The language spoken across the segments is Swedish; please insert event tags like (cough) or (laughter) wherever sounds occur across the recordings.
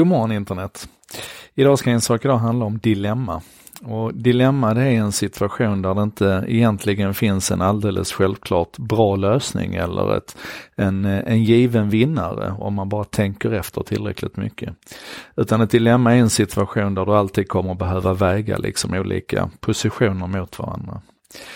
God morgon internet! Idag ska en sak idag handla om dilemma. Och dilemma det är en situation där det inte egentligen finns en alldeles självklart bra lösning eller ett, en, en given vinnare om man bara tänker efter tillräckligt mycket. Utan ett dilemma är en situation där du alltid kommer behöva väga liksom olika positioner mot varandra.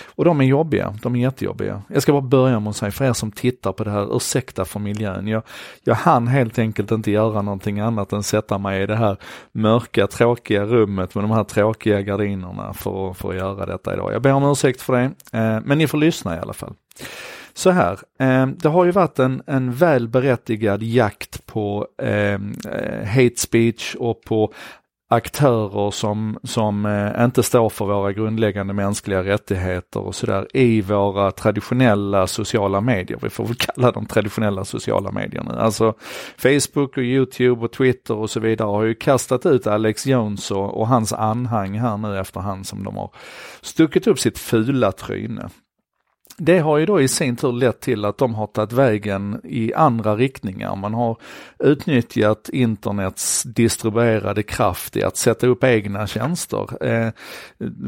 Och de är jobbiga, de är jättejobbiga. Jag ska bara börja med att säga för er som tittar på det här, ursäkta för miljön. Jag, jag hann helt enkelt inte göra någonting annat än sätta mig i det här mörka, tråkiga rummet med de här tråkiga gardinerna för, för att göra detta idag. Jag ber om ursäkt för det, eh, men ni får lyssna i alla fall. Så här, eh, det har ju varit en, en väl berättigad jakt på eh, eh hate speech och på aktörer som, som eh, inte står för våra grundläggande mänskliga rättigheter och sådär i våra traditionella sociala medier. Vi får väl kalla dem traditionella sociala medier nu. Alltså Facebook och Youtube och Twitter och så vidare har ju kastat ut Alex Jones och, och hans anhang här nu efterhand som de har stuckit upp sitt fula tryne. Det har ju då i sin tur lett till att de har tagit vägen i andra riktningar. Man har utnyttjat internets distribuerade kraft i att sätta upp egna tjänster. Eh,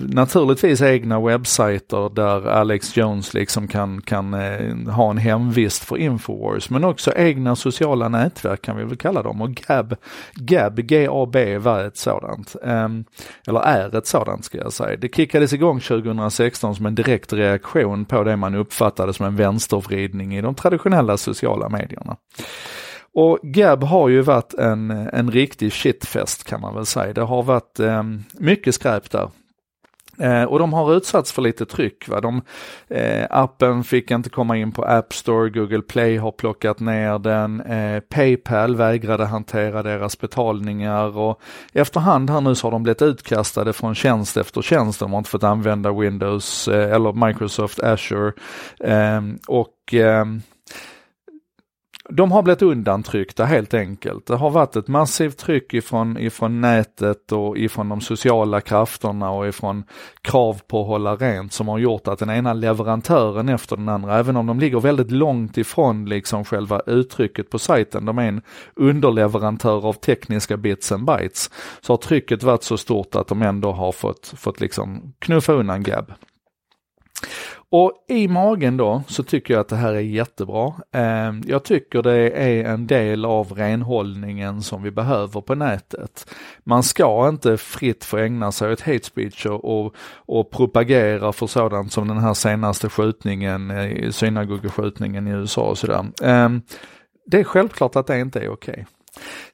naturligtvis egna webbsajter där Alex Jones liksom kan, kan eh, ha en hemvist för Infowars, men också egna sociala nätverk kan vi väl kalla dem. Och Gab, Gab, G-A-B var ett sådant. Eh, eller är ett sådant ska jag säga. Det kickades igång 2016 som en direkt reaktion på det man uppfattade som en vänstervridning i de traditionella sociala medierna. Och Gab har ju varit en, en riktig shitfest kan man väl säga. Det har varit eh, mycket skräp där. Eh, och de har utsatts för lite tryck. Va? De, eh, appen fick inte komma in på App Store, Google Play har plockat ner den, eh, Paypal vägrade hantera deras betalningar och efterhand här nu så har de blivit utkastade från tjänst efter tjänst. De har inte fått använda Windows eh, eller Microsoft Azure eh, och ehm, de har blivit undantryckta helt enkelt. Det har varit ett massivt tryck ifrån, ifrån nätet och ifrån de sociala krafterna och ifrån krav på att hålla rent som har gjort att den ena leverantören efter den andra, även om de ligger väldigt långt ifrån liksom själva uttrycket på sajten, de är en underleverantör av tekniska bits and bytes, så har trycket varit så stort att de ändå har fått, fått liksom knuffa undan Gab. Och i magen då så tycker jag att det här är jättebra. Ehm, jag tycker det är en del av renhållningen som vi behöver på nätet. Man ska inte fritt få ägna sig åt hate speech och, och propagera för sådant som den här senaste skjutningen, eh, synagogeskjutningen i USA och sådär. Ehm, det är självklart att det inte är okej. Okay.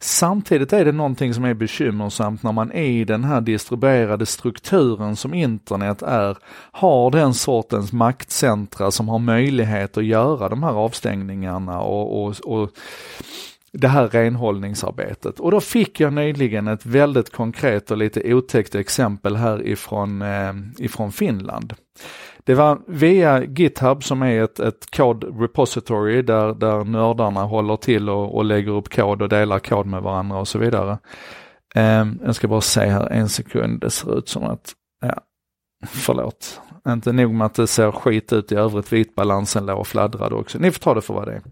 Samtidigt är det någonting som är bekymmersamt när man i den här distribuerade strukturen som internet är, har den sortens maktcentra som har möjlighet att göra de här avstängningarna och, och, och det här renhållningsarbetet. Och då fick jag nyligen ett väldigt konkret och lite otäckt exempel här ifrån, eh, ifrån Finland. Det var via GitHub som är ett, ett code repository där, där nördarna håller till och, och lägger upp kod och delar kod med varandra och så vidare. Um, jag ska bara se här en sekund, det ser ut som att, ja, (laughs) förlåt, inte nog med att det ser skit ut i övrigt, vitbalansen låg och fladdrade också. Ni får ta det för vad det är.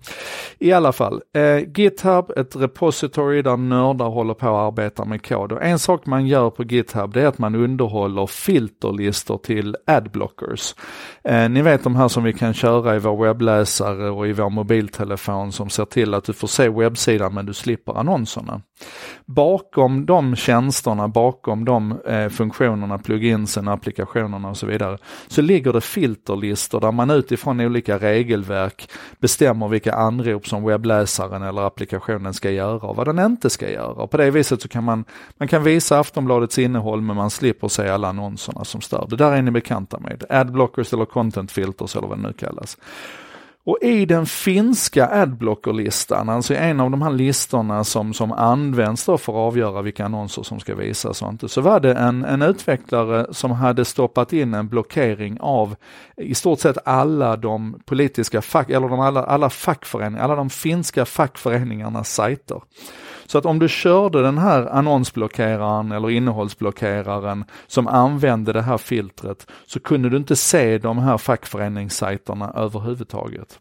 I alla fall, eh, GitHub, ett repository där nördar håller på att arbeta med kod. Och en sak man gör på GitHub det är att man underhåller filterlistor till adblockers. Eh, ni vet de här som vi kan köra i vår webbläsare och i vår mobiltelefon som ser till att du får se webbsidan men du slipper annonserna. Bakom de tjänsterna, bakom de eh, funktionerna, pluginsen, applikationerna och så vidare, så ligger det filterlistor där man utifrån olika regelverk bestämmer vilka anrop som webbläsaren eller applikationen ska göra och vad den inte ska göra. Och på det viset så kan man, man kan visa Aftonbladets innehåll men man slipper se alla annonserna som stör. Det där är ni bekanta med. Adblockers eller content filters eller vad det nu kallas. Och i den finska adblockerlistan, alltså en av de här listorna som, som används då för att avgöra vilka annonser som ska visas och inte, så var det en, en utvecklare som hade stoppat in en blockering av i stort sett alla de politiska fack, eller de alla, alla fackföreningar, alla de finska fackföreningarnas sajter. Så att om du körde den här annonsblockeraren eller innehållsblockeraren som använde det här filtret så kunde du inte se de här fackföreningssajterna överhuvudtaget.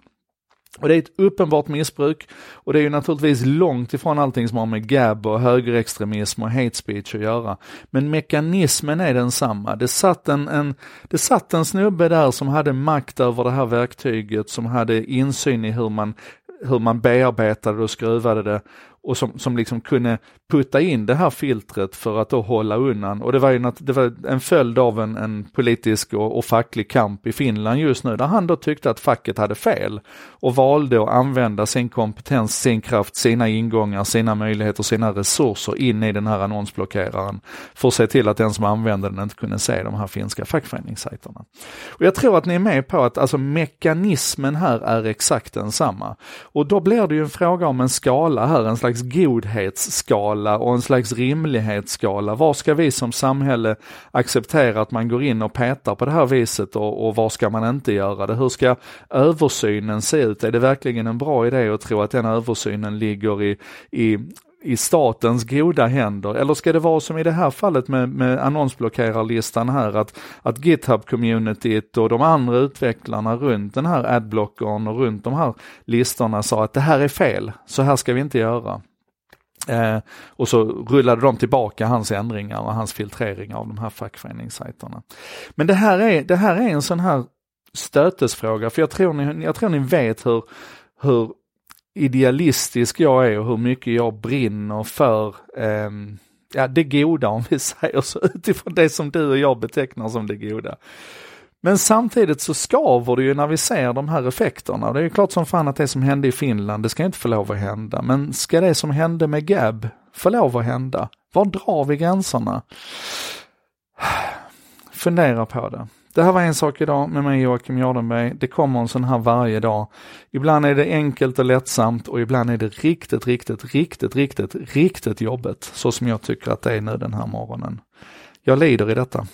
Och det är ett uppenbart missbruk och det är ju naturligtvis långt ifrån allting som har med gab och högerextremism och hate speech att göra. Men mekanismen är densamma. Det satt en, en, det satt en snubbe där som hade makt över det här verktyget, som hade insyn i hur man hur man bearbetade och skruvade det och som, som liksom kunde putta in det här filtret för att då hålla undan. Och det var ju det var en följd av en, en politisk och, och, facklig kamp i Finland just nu, där han då tyckte att facket hade fel och valde att använda sin kompetens, sin kraft, sina ingångar, sina möjligheter, sina resurser in i den här annonsblockeraren för att se till att den som använde den inte kunde se de här finska fackföreningssajterna. Och jag tror att ni är med på att alltså mekanismen här är exakt densamma. Och då blir det ju en fråga om en skala här, en slags slags godhetsskala och en slags rimlighetsskala. Var ska vi som samhälle acceptera att man går in och petar på det här viset och, och var ska man inte göra det? Hur ska översynen se ut? Är det verkligen en bra idé att tro att den översynen ligger i, i i statens goda händer? Eller ska det vara som i det här fallet med, med annonsblockerarlistan här, att, att GitHub-communityt och de andra utvecklarna runt den här adblockern och runt de här listorna sa att det här är fel, så här ska vi inte göra. Eh, och så rullade de tillbaka hans ändringar och hans filtrering av de här fackföreningssajterna. Men det här är, det här är en sån här stötesfråga, för jag tror ni, jag tror ni vet hur, hur idealistisk jag är och hur mycket jag brinner för eh, ja, det goda om vi (laughs) säger så, utifrån det som du och jag betecknar som det goda. Men samtidigt så skaver det ju när vi ser de här effekterna. Det är ju klart som fan att det som hände i Finland, det ska inte få lov att hända. Men ska det som hände med Gab få lov att hända? Var drar vi gränserna? (sighs) Fundera på det. Det här var en sak idag med mig Joakim Jardenberg. Det kommer en sån här varje dag. Ibland är det enkelt och lättsamt och ibland är det riktigt, riktigt, riktigt, riktigt, riktigt jobbigt. Så som jag tycker att det är nu den här morgonen. Jag lider i detta.